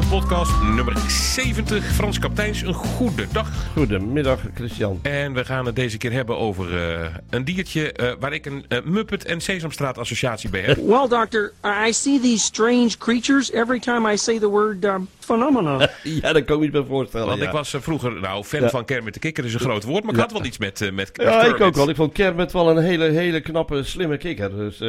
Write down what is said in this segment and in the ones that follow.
podcast nummer 70. Frans Kapteins, een goede dag. Goedemiddag, Christian. En we gaan het deze keer hebben over eh, een diertje eh, waar ik een uh, Muppet en Sesamstraat associatie bij heb. Well, doctor, I see these strange creatures every time I say the word uh, phenomena. ja, dat kan ik me niet bij voorstellen. Want ja. ik was vroeger, nou, fan van Kermit de Kikker is een groot woord, maar ik had wel iets met, met, Ja, ik ook wel. Ik vond Kermit wel een hele, hele knappe, slimme kikker. Dus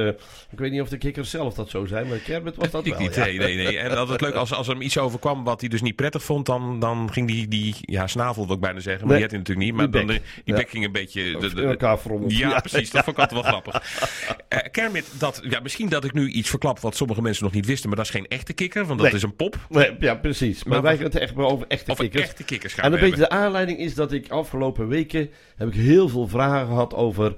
ik weet niet of de kikker zelf dat zo zijn, maar Kermit was dat ik wel. niet, ja. nee, nee, nee. En altijd leuk als, als er hem iets overkwam wat hij dus niet prettig vond, dan, dan ging die, die ja, snavel wil ik bijna zeggen, maar Nee, die had hij natuurlijk niet. Maar die dan, bek. de- die Ja. bek ging een beetje... de- de- In elkaar. Ja, precies. Dat vond ik altijd wel grappig. Eh, Kermit, dat, ja, misschien dat ik nu iets verklap wat sommige mensen nog niet wisten, maar dat is geen echte kikker, want dat Nee. is een pop. Nee, ja, precies. Maar, Maar wij gaan het echt maar over echte kikkers. echte kikkers gaan En een beetje de aanleiding is dat ik afgelopen weken heb ik heel veel vragen gehad over...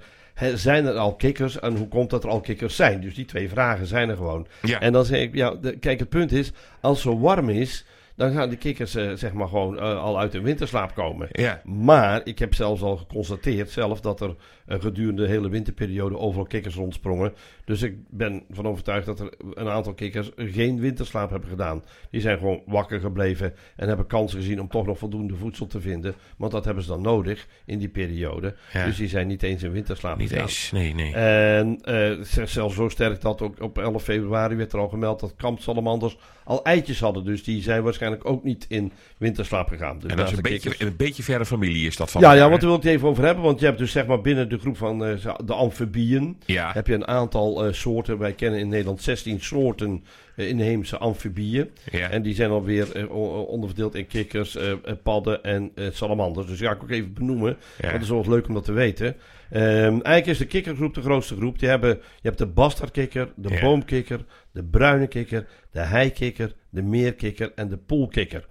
zijn er al kikkers en hoe komt dat er al kikkers zijn? Dus die twee vragen zijn er gewoon. Ja. En dan zeg ik, ja, de- kijk, het punt is, als het zo warm is, dan gaan de kikkers eh, zeg maar gewoon eh, al uit hun winterslaap komen. Ja. Maar ik heb zelfs al geconstateerd zelf dat er gedurende de hele winterperiode overal kikkers rondsprongen. Dus ik ben van overtuigd dat er een aantal kikkers geen winterslaap hebben gedaan. Die zijn gewoon wakker gebleven en hebben kansen gezien om toch nog voldoende voedsel te vinden. Want dat hebben ze dan nodig in die periode. Ja. Dus die zijn niet eens in winterslaap Niet eens, nee, nee. En z- zelfs zo sterk dat ook op 11 februari werd er al gemeld dat kampsalamanders al eitjes hadden. Dus die zijn waarschijnlijk ook niet in winterslaap gegaan. Dus en dat is een beetje, een beetje verre familie is dat van ja, elkaar, ja, want daar wil ik het even over hebben. Want je hebt dus zeg maar binnen de groep van eh, de amfibieën... Ja. heb je een aantal eh, soorten. Wij kennen in Nederland 16 soorten eh, inheemse amfibieën. Ja. En die zijn alweer onderverdeeld in kikkers, padden en salamanders. Dus ja, ik ook even benoemen. Ja. Dat is wel eens leuk om dat te weten. Ehm, eigenlijk is de kikkergroep de grootste groep. Die hebben, je hebt de bastardkikker, de Ja. boomkikker, de bruine kikker, de heikikker, de meerkikker en de poolkikker.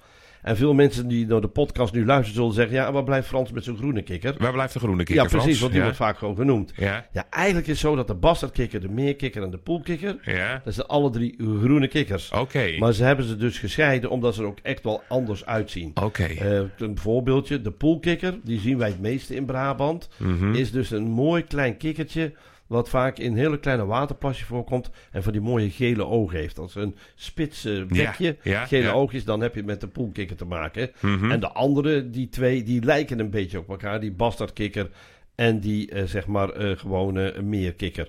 En veel mensen die naar de podcast nu luisteren zullen zeggen... ja, waar blijft Frans met zo'n groene kikker? Waar blijft de groene kikker, ja, precies, Frans? want die ja. wordt vaak gewoon genoemd. Ja, Ja, eigenlijk is het zo dat de bastardkikker, de meerkikker en de poolkikker... ja. dat zijn alle drie groene kikkers. Oké, Maar ze hebben ze dus gescheiden omdat ze er ook echt wel anders uitzien. oké. Eh, een voorbeeldje, de poolkikker, die zien wij het meeste in Brabant, Mhm. is dus een mooi klein kikkertje wat vaak in hele kleine waterplasje voorkomt en van die mooie gele ogen heeft. Als een spits eh, bekje, ja, gele ja. oogjes, dan heb je met de poolkikker te maken. Mhm. En de andere, die twee, die lijken een beetje op elkaar, die bastardkikker en die eh, zeg maar eh, gewone meerkikker.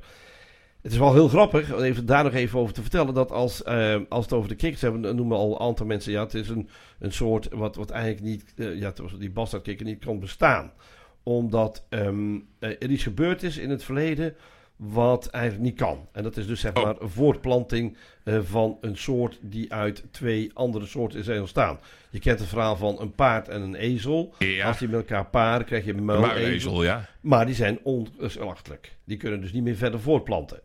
Het is wel heel grappig, om even, daar nog even over te vertellen, dat als, als het over de kikkers hebben, dan noemen al een aantal mensen, ja, het is een, een soort wat, wat eigenlijk niet, ja, die bastardkikker niet kan bestaan. Omdat ehm, eh, er iets gebeurd is in het verleden wat eigenlijk niet kan. En dat is dus zeg Oh. maar een voortplanting eh, van een soort die uit twee andere soorten is ontstaan. Je kent het verhaal van een paard en een ezel. Ja. Als die met elkaar paren, krijg je een muilezel. ja. Maar die zijn onslachtelijk. Die kunnen dus niet meer verder voortplanten.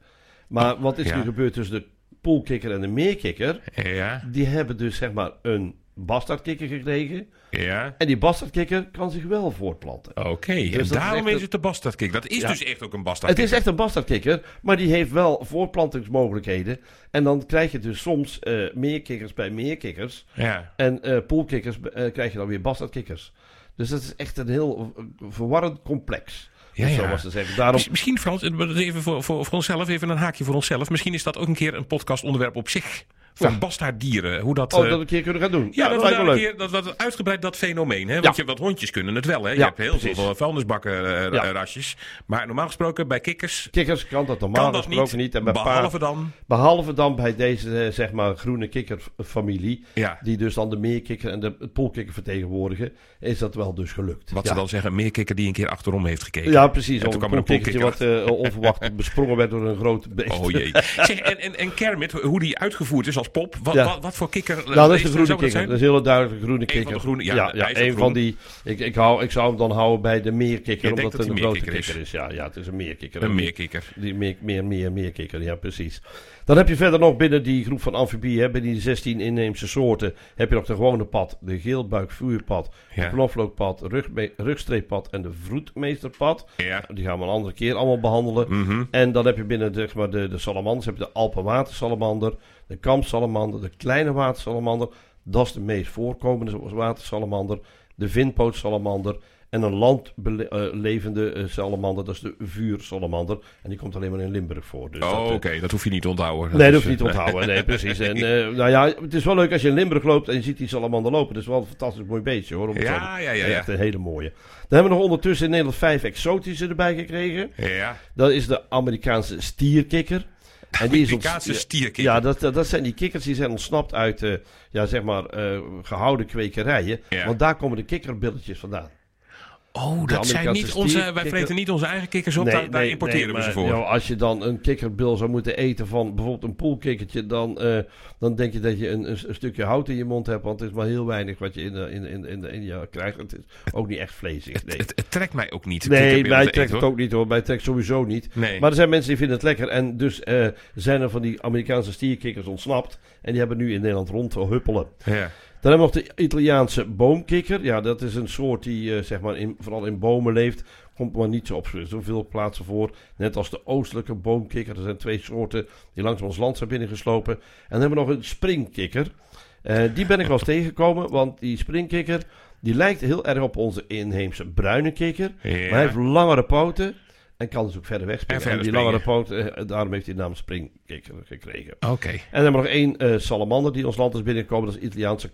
Maar wat is ja. er gebeurd tussen de poolkikker en de meerkikker? Ja, Die hebben dus zeg maar een bastardkikker gekregen. ja. En die bastardkikker kan zich wel voortplanten. Oké, Dus en is daarom echt is het de bastardkikker. Dat is Ja. dus echt ook een Het bastardkikker. is echt een bastardkikker, maar die heeft wel voortplantingsmogelijkheden. En dan krijg je dus soms eh meerkikkers bij meerkikkers. Ja, En eh poolkikkers eh, krijg je dan weer bastardkikkers. Dus dat is echt een heel verwarrend complex. Ja, het zo ja. zeggen. Daarom, Mis- Misschien, Frans, even voor, voor, voor onszelf, even een haakje voor onszelf. Misschien is dat ook een keer een podcastonderwerp op zich. Van Ja. bastaarddieren. Hoe dat... oh, eh, dat we een keer kunnen gaan doen. ja, dat, we lijkt daar me een leuk. keer, dat, dat uitgebreid dat fenomeen. Hè? Want, Ja. je, want hondjes kunnen het wel. Hè? Je hebt heel precies. veel eh, Ja. rasjes. Maar normaal gesproken bij kikkers Kikkers kan dat normaal kan dat gesproken niet. niet. En bij behalve dan... behalve dan bij deze eh, zeg maar groene kikkerfamilie. Ja, Die dus dan de meerkikker en de poolkikker vertegenwoordigen. Is dat wel dus gelukt. wat ze dan zeggen, een meerkikker die een keer achterom heeft gekeken. Ja, precies. En Of een er poolkikkertje wat eh, onverwacht besprongen werd door een groot beest. Oh jee. Zeg, en, en, en Kermit, hoe die uitgevoerd is als pop. Wat, Ja. wat, wat voor kikker Nou, dat is de groene dat kikker. zijn? Dat is een hele duidelijke groene kikker. van de groene- ja, ja, een groen. van die. Ik, ik, hou, ik zou hem dan houden bij de meerkikker, omdat dat het een grote kikker is. Ja, ja, het is een meerkikker. Een meerkikker. Die meer, meer, meer, meerkikker, ja, precies. Dan heb je verder nog binnen die groep van amfibieën, binnen die 16 inheemse soorten, heb je nog de gewone pad, de geelbuikvuurpad, Ja. de knoflookpad, rugme- rugstreeppad en de vroedmeesterpad. Ja. Die gaan we een andere keer allemaal behandelen. Mhm. En dan heb je binnen de, maar, de, de salamanders heb je de Alpenwatersalamander, de kampsalamander, de kleine watersalamander. Dat is de meest voorkomende watersalamander. De vinpootsalamander En een landlevende eh, salamander, dat is de vuursalamander. En die komt alleen maar in Limburg voor. Dus Oh, dat, oké, eh, dat hoef je niet te onthouden. nee, dat is, hoef je niet te eh, onthouden. Nee, precies. En, eh, nou ja, het is wel leuk als je in Limburg loopt en je ziet die salamander lopen. Dat is wel een fantastisch mooi beestje hoor. om Ja, ja, ja, ja. Echt een hele mooie. Dan hebben we nog ondertussen in Nederland vijf exotische erbij gekregen. Ja, Dat is de Amerikaanse stierkikker. En die is ons- Amerikaanse stierkikker. Ja, dat, dat, zijn die kikkers die zijn ontsnapt uit eh, ja, zeg maar, eh, gehouden kwekerijen. Ja. Want daar komen de kikkerbilletjes vandaan. Oh, dat zijn niet onze... Wij vreten niet onze eigen kikkers op, daar, daar importeren we maar, ze voor. joh, als je dan een kikkerbil zou moeten eten van bijvoorbeeld een poolkikkertje, dan, eh, dan denk je dat je een, een, stukje hout in je mond hebt. Want het is maar heel weinig wat je in, in, in, in, in je krijgt. Het is ook niet echt vleesig. Nee, Het, het trekt mij ook niet. nee mij te trekt eten, het ook niet hoor. Mij trekt sowieso niet. Nee. Maar er zijn mensen die vinden het lekker. En dus eh, zijn er van die Amerikaanse stierkikkers ontsnapt. En die hebben nu in Nederland rondhuppelen. Ja. Dan hebben we nog de Italiaanse boomkikker. Ja, dat is een soort die eh, zeg maar in, vooral in bomen leeft. Komt maar niet zo op zoveel plaatsen voor. Net als de oostelijke boomkikker. Er zijn twee soorten die langs ons land zijn binnengeslopen. En dan hebben we nog een springkikker. Eh, die ben ik wel eens tegengekomen. Want die springkikker die lijkt heel erg op onze inheemse bruine kikker. Ja. Maar hij heeft langere poten. En kan dus ook verder wegspringen. En En, die langere springen. poten, eh, daarom heeft hij de naam springkikker gekregen. Oké. En dan hebben we nog één eh, salamander die ons land is binnengekomen. Dat is de Italiaanse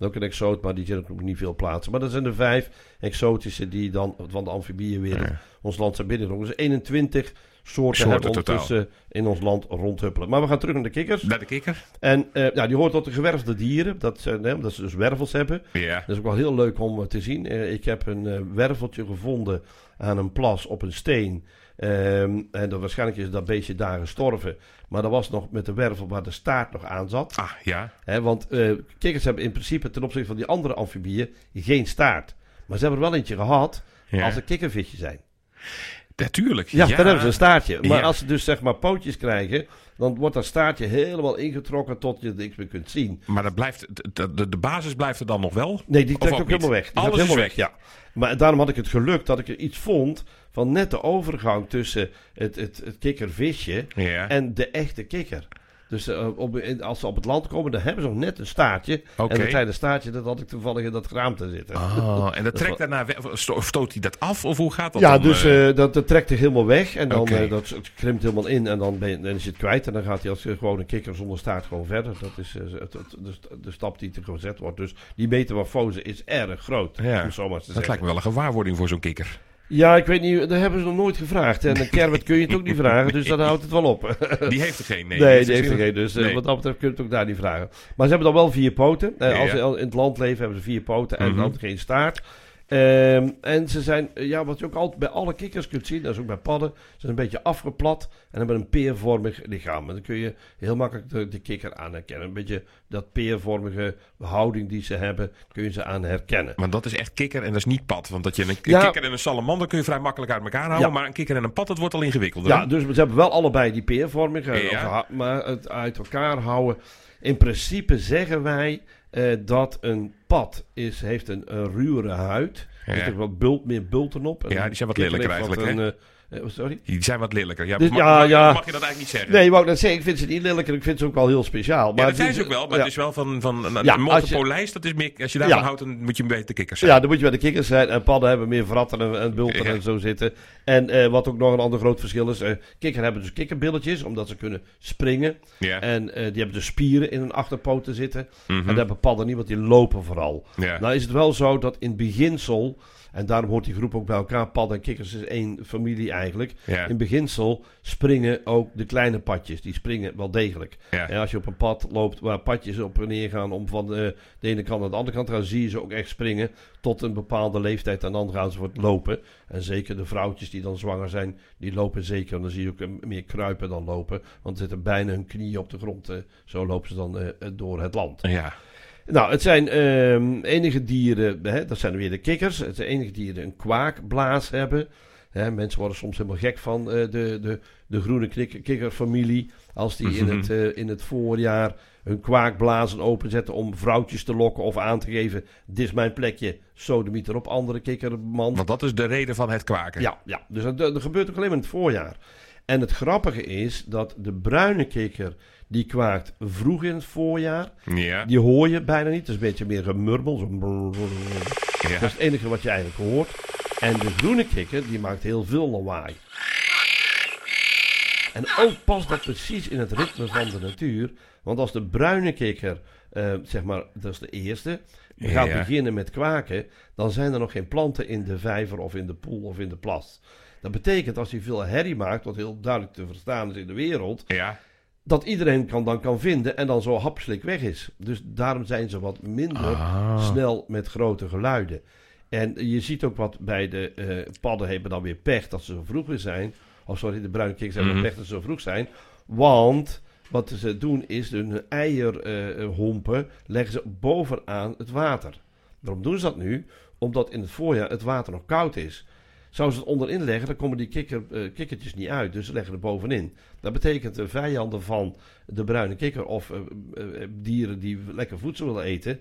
is ook een exoot, maar die zit ook nog niet veel plaatsen. Maar dat zijn de vijf exotische die dan van de amfibieën weer Ja. ons land zijn binnengekomen. Dus 21 soorten, Soorten hebben totaal. ondertussen in ons land rondhuppelen. Maar we gaan terug naar de kikkers. Naar de kikker? En ja, die hoort tot de gewervelde dieren. Dat, omdat ze dus wervels hebben. Ja. Dat is ook wel heel leuk om eh, te zien. Eh, ik heb een werveltje gevonden aan een plas op een steen. Ehm, en dat, waarschijnlijk is dat beestje daar gestorven. Maar dat was nog met de wervel waar de staart nog aan zat. Ah, ja. Want kikkers hebben in principe ten opzichte van die andere amfibieën geen staart. Maar ze hebben er wel eentje gehad Ja. als er kikkervisje zijn. Natuurlijk. Ja, dan hebben ze een staartje. Maar Ja. als ze dus zeg maar pootjes krijgen, dan wordt dat staartje helemaal ingetrokken tot je niks meer kunt zien. Maar dat blijft, de, de, de basis blijft er dan nog wel? Nee, die trekt ook ook helemaal weg. Die Alles helemaal is weg. ja. Maar daarom had ik het geluk dat ik er iets vond van net de overgang tussen het, het, het kikkervisje Ja. en de echte kikker. Dus eh, op, als ze op het land komen, dan hebben ze nog net een staartje. En dat kleine staartje, dat had ik toevallig in dat geraamte zitten. Oh, en dat trekt daarna weg. Stoot hij dat af? Of hoe gaat dat ja, dan? dus eh? eh, dat, dat trekt er helemaal weg. En dan Oké. eh, dat krimpt helemaal in. En dan, ben dan is het kwijt. En dan gaat hij als gewoon een kikker zonder staart gewoon verder. Dat is het, de, de stap die er gezet wordt. Dus die metamorfose is erg groot. Ja, om zo maar te dat zeggen. lijkt me wel een gewaarwording voor zo'n kikker. Ja, ik weet niet. Dat hebben ze nog nooit gevraagd. En een kermit kun je het ook niet vragen. Dus dan houdt het wel op. Die heeft er geen. Nee, Nee, die heeft er geen. Dus eh, Nee. wat dat betreft kun je het ook daar niet vragen. Maar ze hebben dan wel vier poten. Eh, als ze in het land leven hebben ze vier poten en Mhm. dan geen staart. Ehm, en ze zijn, eh, ja, wat je ook altijd bij alle kikkers kunt zien, dat is ook bij padden, ze zijn een beetje afgeplat en hebben een peervormig lichaam. En dan kun je heel makkelijk de, de kikker aan herkennen. Een beetje dat peervormige houding die ze hebben, kun je ze aan herkennen. Maar dat is echt kikker en dat is niet pad. Want dat je een Ja. kikker en een salamander kun je vrij makkelijk uit elkaar houden. Ja. Maar een kikker en een pad, dat wordt al ingewikkelder. Ja, dus ze hebben wel allebei die peervormige, Ja. ha- maar het uit elkaar houden. In principe zeggen wij eh, dat een pad is, heeft een, een ruwere huid. Er Ja. zit ook wat bult, meer bulten op. En Ja, die zijn wat lelijker wat eigenlijk, een, eh, eh, sorry? Die zijn wat lelijker. Ja, Dus mag, ja, mag- ja. mag je dat eigenlijk niet zeggen? Nee, wou ik net zeggen, ik vind ze niet lelijker, ik vind ze ook wel heel speciaal. Maar ja, dat zijn ze ook wel, maar het is wel van, van een, Ja, dat is meer, als je daarvan houdt, dan moet je beter kikkers zijn. Ja, dan moet je bij de kikkers zijn. En padden hebben meer vratten en, en bulten en zo zitten. En eh, wat ook nog een ander groot verschil is. eh kikker hebben dus kikkerbilletjes, omdat ze kunnen springen. Ja. En die hebben dus spieren in hun achterpoten zitten. Mhm. En dat hebben padden niet, want die lopen vooral. Ja. Nou is het wel zo dat in beginsel, en daarom hoort die groep ook bij elkaar, padden en kikkers is één familie eigenlijk. Ja. In beginsel springen ook de kleine padjes, die springen wel degelijk. Ja. En als je op een pad loopt waar padjes op en neer gaan om van de, de ene kant naar de andere kant te gaan, zie je ze ook echt springen tot een bepaalde leeftijd. En dan gaan ze voor het lopen. En zeker de vrouwtjes die dan zwanger zijn, die lopen zeker. En dan zie je ook eh, meer kruipen dan lopen. Want ze zitten bijna hun knieën op de grond. eh, zo lopen ze dan eh, door het land. Ja. Nou, het zijn ehm, enige dieren, hè, dat zijn weer de kikkers. Het zijn enige dieren die een kwaakblaas hebben. Hè, mensen worden soms helemaal gek van eh, de, de, de groene kik- kikkerfamilie. Als die in, Mhm. het, eh, in het voorjaar hun kwaakblazen openzetten om vrouwtjes te lokken of aan te geven. Dit is mijn plekje, sodemieter op andere kikkerman. Want dat is de reden van het kwaken. Ja, ja. dus dat, dat gebeurt ook alleen maar in het voorjaar. En het grappige is dat de bruine kikker, die kwaakt vroeg in het voorjaar. Ja. Die hoor je bijna niet. Het is een beetje meer gemurmel. Zo brrr. Ja. Dat is het enige wat je eigenlijk hoort. En de groene kikker, die maakt heel veel lawaai. En ook past dat precies in het ritme van de natuur. Want als de bruine kikker, eh, zeg maar, dat is de eerste, gaat Ja. beginnen met kwaken, dan zijn er nog geen planten in de vijver of in de poel of in de plas. Dat betekent als hij veel herrie maakt, wat heel duidelijk te verstaan is in de wereld, Ja. Dat iedereen kan, dan kan vinden en dan zo hapslik weg is. Dus daarom zijn ze wat minder Ah. snel met grote geluiden. En je ziet ook wat bij de eh, padden hebben dan weer pech dat ze zo vroeg weer zijn. Of sorry, de bruine kikkers hebben Mhm. pech dat ze zo vroeg zijn. Want wat ze doen is hun eierhompen leggen ze bovenaan het water. Waarom doen ze dat nu? Omdat in het voorjaar het water nog koud is. Zouden ze het onderin leggen, dan komen die kikker, eh, kikkertjes niet uit. Dus ze leggen er bovenin. Dat betekent de vijanden van de bruine kikker of eh, eh, dieren die lekker voedsel willen eten,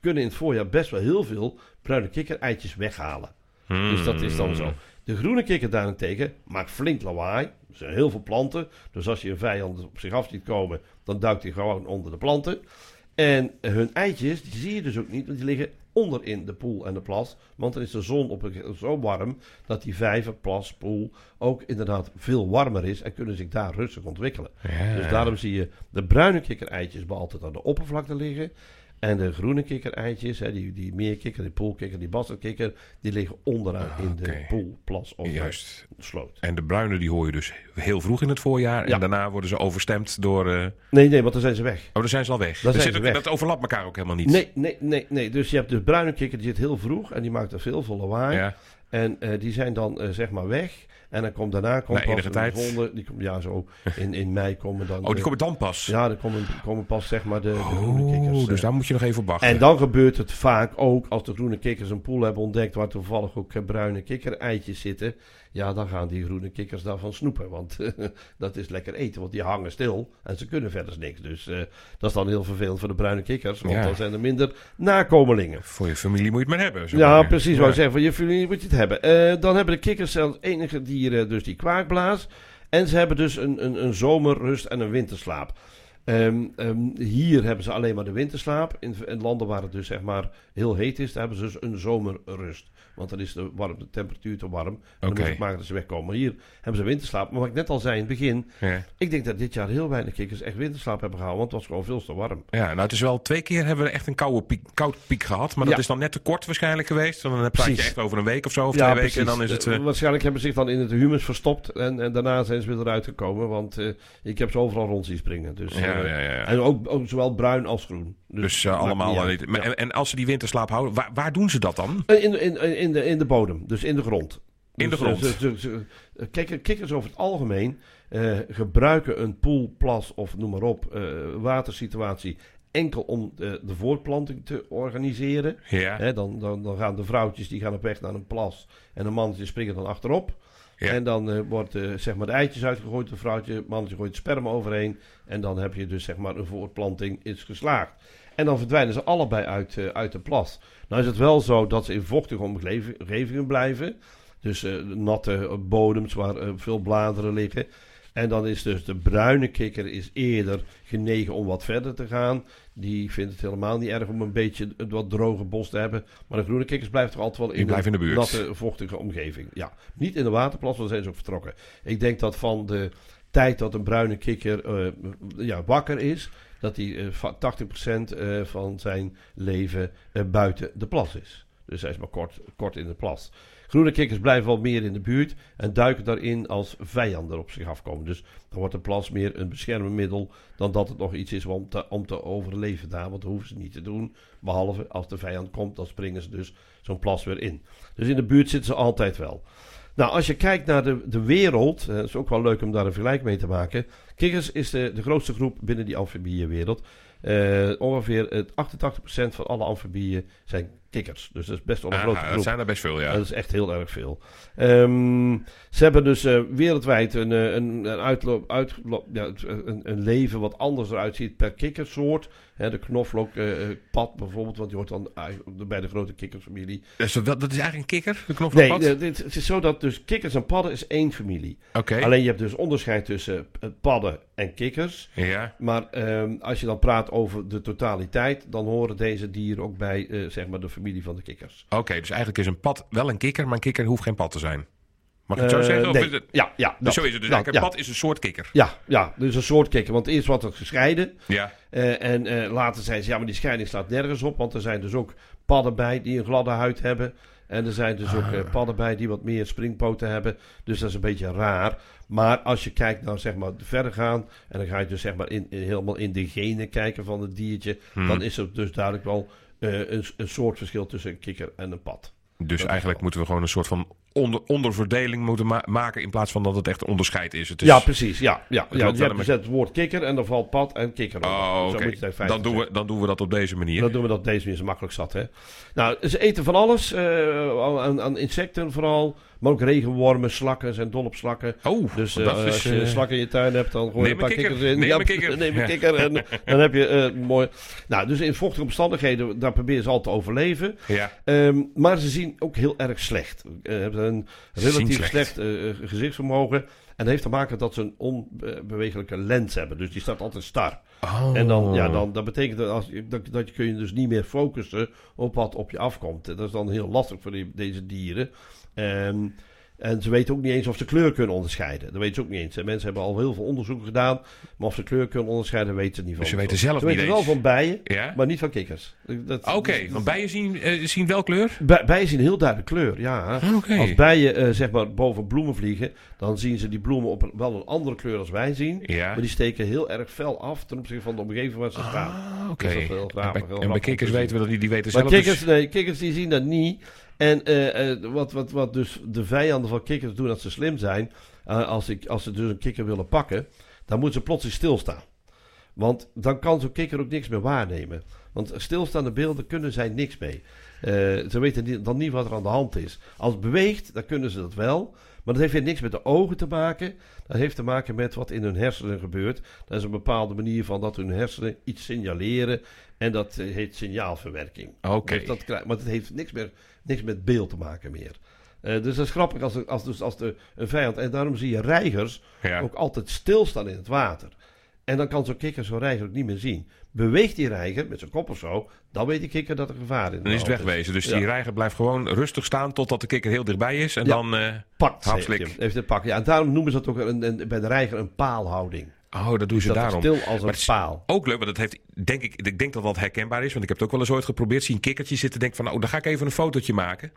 kunnen in het voorjaar best wel heel veel bruine kikkereitjes weghalen. Dus dat is dan zo. De groene kikker daarentegen maakt flink lawaai. Er zijn heel veel planten. Dus als je een vijand op zich af ziet komen, dan duikt hij gewoon onder de planten. En hun eitjes, die zie je dus ook niet, want die liggen onder in de poel en de plas. Want dan is de zon op een, zo warm dat die vijver, plas, poel ook inderdaad veel warmer is en kunnen zich daar rustig ontwikkelen. Ja. Dus daarom zie je de bruine kikkereitjes bij altijd aan de oppervlakte liggen. En de groene kikkereitjes, hè, die, die meerkikker, die poelkikker, die bastardkikker, die liggen onderaan in de Ah, poel, plas of Juist. de sloot. En de bruine die hoor je dus heel vroeg in het voorjaar. Ja. En daarna worden ze overstemd door... eh, Nee, nee, want dan zijn ze weg. Oh, dan zijn ze al weg. Dan zijn zit ze ook- weg. Dat overlapt elkaar ook helemaal niet. Nee, nee, nee, nee. Dus je hebt de bruine kikker, die zit heel vroeg en die maakt er veel voor lawaai. Ja. En eh, die zijn dan eh, zeg maar weg. En dan komt daarna komt Na pas enige de tijd. volgende. Die komt, ja, zo in, in mei komen dan. Oh, die komen dan pas. Ja, dan komen, komen pas zeg maar de, de groene kikkers. Oh, dus eh. daar moet je nog even op wachten. En dan gebeurt het vaak ook als de groene kikkers een poel hebben ontdekt waar toevallig ook eh, bruine kikkereitjes zitten. Ja, dan gaan die groene kikkers daarvan snoepen. Want dat is lekker eten, want die hangen stil en ze kunnen verder niks. Dus eh, dat is dan heel vervelend voor de bruine kikkers, want Ja. dan zijn er minder nakomelingen. Voor je familie moet je het maar hebben. zo Ja, maar. precies. Wou ik zeggen, van je familie moet je het hebben. Eh, dan hebben de kikkers zelfs enige dus die kwaakblaas. En ze hebben dus een, een, een zomerrust en een winterslaap. Ehm, ehm, hier hebben ze alleen maar de winterslaap. In, landen waar het dus zeg maar heel heet is, hebben ze dus een zomerrust. Want dan is de, warm, de temperatuur te warm. En dan moet maken dat ze wegkomen. Maar hier hebben ze winterslaap. Maar wat ik net al zei in het begin. Ja. Ik denk dat dit jaar heel weinig kikkers echt winterslaap hebben gehaald. Want het was gewoon veel te warm. Ja, nou het is wel twee keer hebben we echt een koude piek, koud piek gehad. Maar dat Ja. is dan net te kort waarschijnlijk geweest. Dan praat je Precies. echt over een week of zo, of twee weken. En dan is het... Eh, eh, Waarschijnlijk hebben ze zich dan in het humus verstopt. En, en daarna zijn ze weer eruit gekomen. Want eh, ik heb ze overal rond zien springen. Dus, ja, ja, ja, ja. En ook, ook zowel bruin als groen. Dus maakt allemaal... niet Ja. en, en als ze die winterslaap houden, waar, waar doen ze dat dan? In, in, in, de, in de bodem, dus in de grond. In de Dus, grond. eh, ze- eh, kikker- kikkers over het algemeen eh, gebruiken een poel, plas of noem maar op, eh, watersituatie enkel om de, de voortplanting te organiseren. Ja, dan, dan, dan gaan de vrouwtjes die gaan op weg naar een plas en de mannetjes springen dan achterop. Ja. En dan eh, wordt zeg maar de eitjes uitgegooid, de vrouwtje, mannetje gooit sperma overheen. En dan heb je dus zeg maar een voortplanting is geslaagd. En dan verdwijnen ze allebei uit, eh, uit de plas. Nou is het wel zo dat ze in vochtige omgevi- omgevingen blijven. Dus eh, natte bodems waar eh, veel bladeren liggen. En dan is dus de bruine kikker is eerder genegen om wat verder te gaan. Die vindt het helemaal niet erg om een beetje een wat droge bos te hebben. Maar de groene kikkers blijven toch altijd wel in de buurt. natte, vochtige omgeving. Ja, niet in de waterplas, want zijn ze ook vertrokken. Ik denk dat van de tijd dat een bruine kikker eh, ja, wakker is, dat hij eh, va- 80% eh, van zijn leven eh, buiten de plas is. Dus hij is maar kort, kort in de plas. Groene kikkers blijven wel meer in de buurt en duiken daarin als vijanden op zich afkomen. Dus dan wordt de plas meer een beschermmiddel dan dat het nog iets is om te, om te overleven daar. Want dat hoeven ze niet te doen. Behalve als de vijand komt, dan springen ze dus zo'n plas weer in. Dus in de buurt zitten ze altijd wel. Nou, als je kijkt naar de, de wereld, eh, is ook wel leuk om daar een vergelijk mee te maken. Kikkers is de, de grootste groep binnen die amfibieënwereld. Eh ongeveer het 88% van alle amfibieën zijn kikkers. Dus dat is best wel een Ah, grote dat groep. zijn er best veel, ja. Dat is echt heel erg veel. Ehm, ze hebben dus eh, wereldwijd een, eh, een, een, uitloop, uitloop, ja, het- een, een leven wat anders eruit ziet per kikkersoort. Hè, de knoflookpad bijvoorbeeld, want die hoort dan eigenlijk bij de grote kikkersfamilie. Dus dat, dat is eigenlijk een kikker, de Nee, knoflookpad? eh, dit, het is zo dat dus kikkers en padden is één familie. Oké, Alleen je hebt dus onderscheid tussen eh, padden en kikkers. ja. Maar ehm, als je dan praat over de totaliteit, dan horen deze dieren ook bij eh, zeg maar de familie familie van de kikkers. Oké, dus eigenlijk is een pad wel een kikker, maar een kikker hoeft geen pad te zijn. Mag ik het zo Eh, zeggen? Nee. het... Ja, ja. Dus dat. zo is het. Dus ja. een pad is een soort kikker. Ja, ja, dus een soort kikker. Want eerst wordt het gescheiden. Ja. Eh, en eh, later zei ze, ja, maar die scheiding slaat nergens op. Want er zijn dus ook padden bij die een gladde huid hebben. En er zijn dus ook Ah. padden bij die wat meer springpoten hebben. Dus dat is een beetje raar. Maar als je kijkt naar zeg maar verder gaan. En dan ga je dus zeg maar in, in- helemaal in de genen kijken van het diertje. Hmm. Dan is er dus duidelijk wel een, een soort verschil tussen een kikker en een pad. Dus eigenlijk moeten we gewoon een soort van onder, onderverdeling moeten ma- maken in plaats van dat het echt onderscheid is. Het is ja, precies. Ja, ja, ja, je hebt dus het woord kikker en dan valt pad en kikker. Oh, oké. Dan, doen we, dan doen we dat op deze manier. Dan doen we dat op deze manier zo makkelijk zat, hè. Nou, ze eten van alles. eh, aan, aan insecten vooral. Maar ook regenwormen, slakken zijn dol op slakken. Oh, Dus eh, is, als je eh, slakken in je tuin hebt, dan gooi je een paar kikker. kikkers in. Neem Ja, een kikker. Neem een kikker en dan heb je mooi... Nou, dus in vochtige omstandigheden, daar proberen ze al te overleven. ja. Ehm, maar ze zien ook heel erg slecht. Hebben een relatief slecht. eh, eh, gezichtsvermogen. En dat heeft te maken dat ze een onbewegelijke lens hebben. Dus die staat altijd star. Oh. En dan, ja, dan, dat betekent dat, als, je- dat, dat je kun je dus niet meer focussen op wat op je afkomt. Dat is dan heel lastig voor die, deze dieren. Ehm, en ze weten ook niet eens of ze kleur kunnen onderscheiden. Dat weten ze ook niet eens. En Mensen hebben al heel veel onderzoeken gedaan. Maar of ze kleur kunnen onderscheiden, weten ze niet van. Dus ze weten zelf ze niet weten wel eens. van bijen, Ja? maar niet van kikkers. Oké, want bijen zien, eh, zien wel kleur? Bij- Bijen zien heel duidelijk kleur, ja. Oké. Als bijen eh, zeg maar boven bloemen vliegen, dan zien ze die bloemen op een, wel een andere kleur als wij zien. Ja. Maar die steken heel erg fel af ten opzichte van de omgeving waar ze staan. Ah, oké. Dus heel En bij- En kikkers weten we dat die, die weten Maar zelf dus- kikkers, nee, kikkers die zien dat niet. En eh, eh, wat, wat, wat dus de vijanden van kikkers doen als ze slim zijn, eh, als, ik, als ze dus een kikker willen pakken, dan moeten ze plotseling stilstaan. Want dan kan zo'n kikker ook niks meer waarnemen. Want stilstaande beelden kunnen zij niks mee. Ze weten dan niet wat er aan de hand is. Als het beweegt, dan kunnen ze dat wel. Maar dat heeft weer niks met de ogen te maken. Dat heeft te maken met wat in hun hersenen gebeurt. Dat is een bepaalde manier van dat hun hersenen iets signaleren. En dat heet signaalverwerking. Oké. Dus dat maar het heeft niks, meer, niks met beeld te maken meer. Eh, dus dat is grappig als, als, dus als de, een vijand. En daarom zie je reigers Ja. ook altijd stilstaan in het water. En dan kan zo'n kikker zo'n reiger ook niet meer zien. Beweegt die reiger met zijn kop of zo, dan weet die kikker dat er gevaar in de Dan is het wegwezen. Dus Ja. die reiger blijft gewoon rustig staan totdat de kikker heel dichtbij is. En Ja. dan... eh, Pakt, heeft hij slik. hem. Heeft het pakken. Ja, en daarom noemen ze dat ook een, een- bij de reiger een paalhouding. Oh, dat doen ze Dat is daarom. stil als Maar een het is paal. Ook leuk, want dat heeft, denk ik, ik denk dat dat herkenbaar is. Want ik heb het ook wel eens ooit geprobeerd. Zie een kikkertje zitten denk van, nou, dan ga ik even een fotootje maken.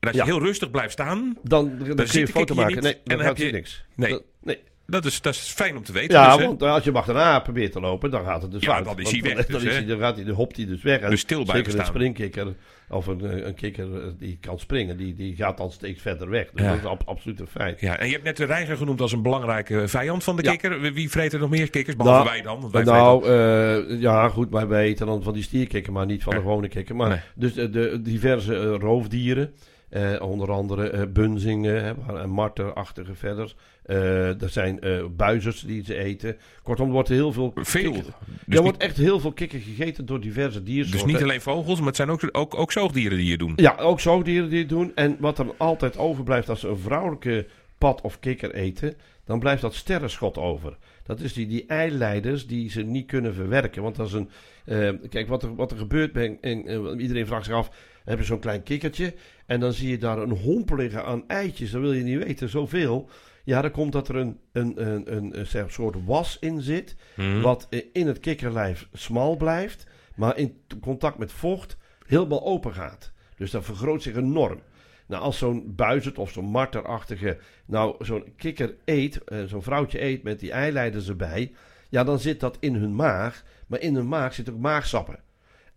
En als je Ja. heel rustig blijft staan, Dan, dan, kun ziet je de een foto maken. niet Nee, en dan, dan heb je niks. Nee. Nee. Dat is, dat is fijn om te weten. Ja, dus, want als je achterna probeert te lopen, dan gaat het dus Ja, fout. dan is Want hij weg Dan, dus, is hij, dan, gaat hij, dan hopt hij dus weg. En Dus stil blijven Zeker een staan. springkikker of een, eh, een kikker eh, die kan springen, die, die gaat dan steeds verder weg. Dus Ja. dat is ab- absoluut een feit. Ja, en je hebt net de reiger genoemd als een belangrijke vijand van de Ja. kikker. Wie- vreet er nog meer kikkers? Behalve Nou, wij dan. want wij nou, eh, ja, goed, maar wij eten dan van die stierkikker, maar niet van de gewone kikker. Maar Nee. dus de, de diverse eh, roofdieren, eh, onder andere eh, bunzingen marterachtige verder. Eh, er zijn buizers die ze eten. Kortom, er wordt heel veel veel. kikker- Dus, er wordt echt heel veel kikker gegeten door diverse diersoorten. dus niet alleen vogels, maar het zijn ook, ook, ook zoogdieren die je doen. Ja, ook zoogdieren die het doen. En wat er altijd overblijft als ze een vrouwelijke pad of kikker eten, dan blijft dat sterrenschot over. Dat is die, die eileiders die ze niet kunnen verwerken. Want dat is een. kijk, wat er, wat er gebeurt bij. en, iedereen vraagt zich af: heb je zo'n klein kikkertje. En dan zie je daar een homp liggen aan eitjes. Dan wil je niet weten, zoveel. Ja, dan komt dat er een, een, een, een, een zeg, soort was in zit. Hm. Wat in het kikkerlijf smal blijft. Maar in contact met vocht helemaal open gaat. Dus dat vergroot zich enorm. Nou, als zo'n buizerd of zo'n marterachtige, nou, zo'n kikker eet, eh, zo'n vrouwtje eet met die eileiders erbij, ja, dan zit dat in hun maag. Maar in hun maag zitten ook maagsappen.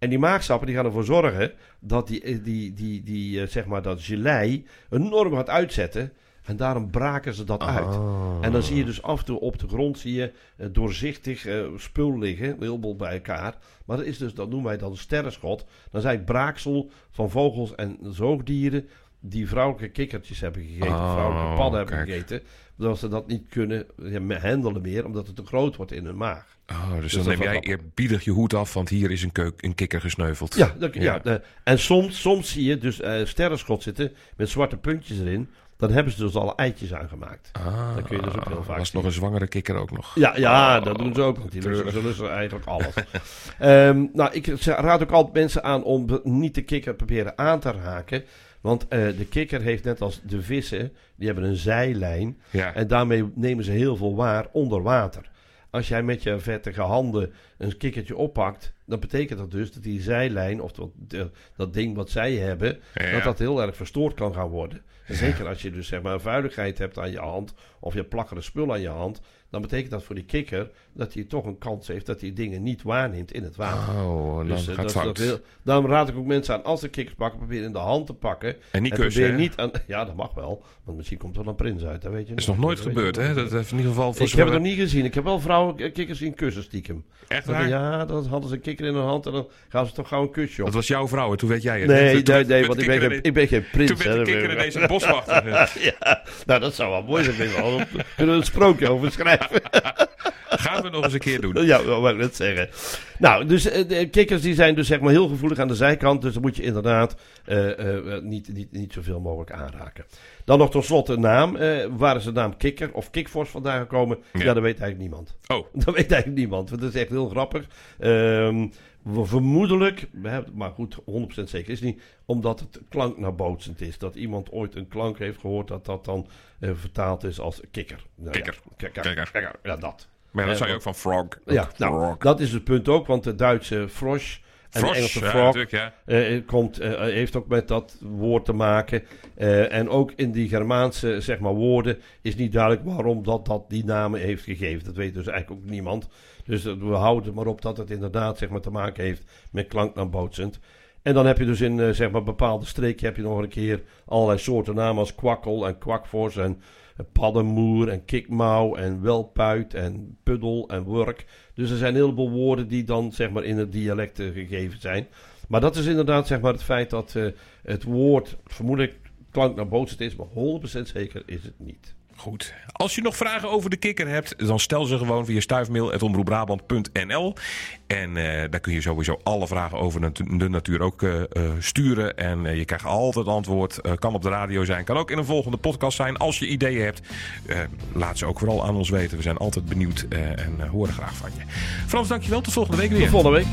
En die maagsappen die gaan ervoor zorgen dat die, eh, die, die, die, eh, zeg maar dat gelei enorm gaat uitzetten. En daarom braken ze dat uit. Ah. En dan zie je dus af en toe op de grond zie je eh, doorzichtig spul liggen, heel veel bij elkaar. Maar dat is dus, dat noemen wij dan sterrenschot. Is eigenlijk braaksel van vogels en zoogdieren die vrouwelijke kikkertjes hebben gegeten, Oh, vrouwelijke padden hebben gegeten. Omdat ze dat niet kunnen handelen meer, omdat het te groot wordt in hun maag. Oh, dus, Dus dan neem jij eerbiedig je hoed af, want hier is een, keuk, een kikker gesneuveld. Ja, dat, ja. Ja. en soms, soms zie je dus eh sterrenschot zitten met zwarte puntjes erin. dan hebben ze dus al eitjes aangemaakt. Ah, Dat kun je dus ook heel vaak was nog een zwangere kikker ook nog. Ja, ja Oh, dat doen ze ook. Want die ze lussen eigenlijk alles. Ehm, nou, ik raad ook altijd mensen aan om niet de kikker proberen aan te raken. Want eh, de kikker heeft net als de vissen, die hebben een zijlijn. Ja. En daarmee nemen ze heel veel waar onder water. Als jij met je vettige handen een kikkertje oppakt, dan betekent dat dus dat die zijlijn, of dat, de- dat ding wat zij hebben, Ja. dat dat heel erg verstoord kan gaan worden. En zeker als je dus zeg maar vuiligheid hebt aan je hand, of je plakkerig spul aan je hand, dan betekent dat voor die kikker dat hij toch een kans heeft dat hij dingen niet waarneemt in het water. Oh, dan Dus, eh, gaat dat heel- daarom raad ik ook mensen aan, als ze kikkers pakken, probeer in de hand te pakken. En niet en kussen, probeer hè? niet aan, ja, dat mag wel, want misschien komt er dan prins uit, dat weet je is nog nooit Dat gebeurd, hè? Dat heeft in ieder geval voor Ik heb het nog niet gezien. Ik heb wel vrouwen eh, kikkers zien kussen stiekem. Echt waar? ja, dan hadden ze een kikker in hun hand en dan gaan ze toch gauw een kusje op. Dat was jouw vrouw en toen weet jij het. Nee, nee, nee, werd want ik ben, geen, ik ben geen prins. Toen werd de kikker ineens een boswachter. ja, nou, dat zou wel mooi zijn. Kunnen we een sprookje over schrijven? happen. Gaan we nog eens een keer doen. Ja, dat wou ik net zeggen. Nou, dus eh, de kikkers die zijn dus zeg maar heel gevoelig aan de zijkant. Dus dan moet je inderdaad eh, niet, niet, niet zoveel mogelijk aanraken. Dan nog tot slot de naam. Eh, waar is de naam kikker of kikvors vandaan gekomen? Ja. Ja, dat weet eigenlijk niemand. Oh, Dat weet eigenlijk niemand. want Dat is echt heel grappig. Ehm, vermoedelijk, maar goed, 100% zeker is het niet, omdat het klanknabootsend is. Dat iemand ooit een klank heeft gehoord dat dat dan vertaald is als kikker. Nou, Kikker. Ja. Kikker. kikker. Ja, dat. Maar Eh, zou je ook van frog. Ja, nou, frog. dat is het punt ook, want de Duitse frosch en Frosch, de Engelse frog ja. eh, komt, eh, heeft ook met dat woord te maken. Eh, en ook in die Germaanse zeg maar, woorden is niet duidelijk waarom dat, dat die namen heeft gegeven. Dat weet dus eigenlijk ook niemand. Dus eh, we houden maar op dat het inderdaad zeg maar, te maken heeft met klanknabootsend. En dan heb je dus in eh, zeg maar, bepaalde streken heb je nog een keer allerlei soorten namen als kwakkel en kwakvors en eh, paddenmoer en kikmouw en welpuit en puddel en wurk. Dus er zijn een heleboel woorden die dan zeg maar in het dialect gegeven zijn. Maar dat is inderdaad zeg maar het feit dat eh, het woord vermoedelijk klanknabootsend is, maar 100% zeker is het niet. Goed. Als je nog vragen over de kikker hebt, dan stel ze gewoon via stuifmail.omroepbrabant.nl. En eh, daar kun je sowieso alle vragen over de natuur ook eh, eh, sturen. En je krijgt altijd antwoord. Kan op de radio zijn, kan ook in een volgende podcast zijn. Als je ideeën hebt, laat ze ook vooral aan ons weten. We zijn altijd benieuwd en horen graag van je. Frans, dankjewel. Tot volgende week weer. Tot volgende week.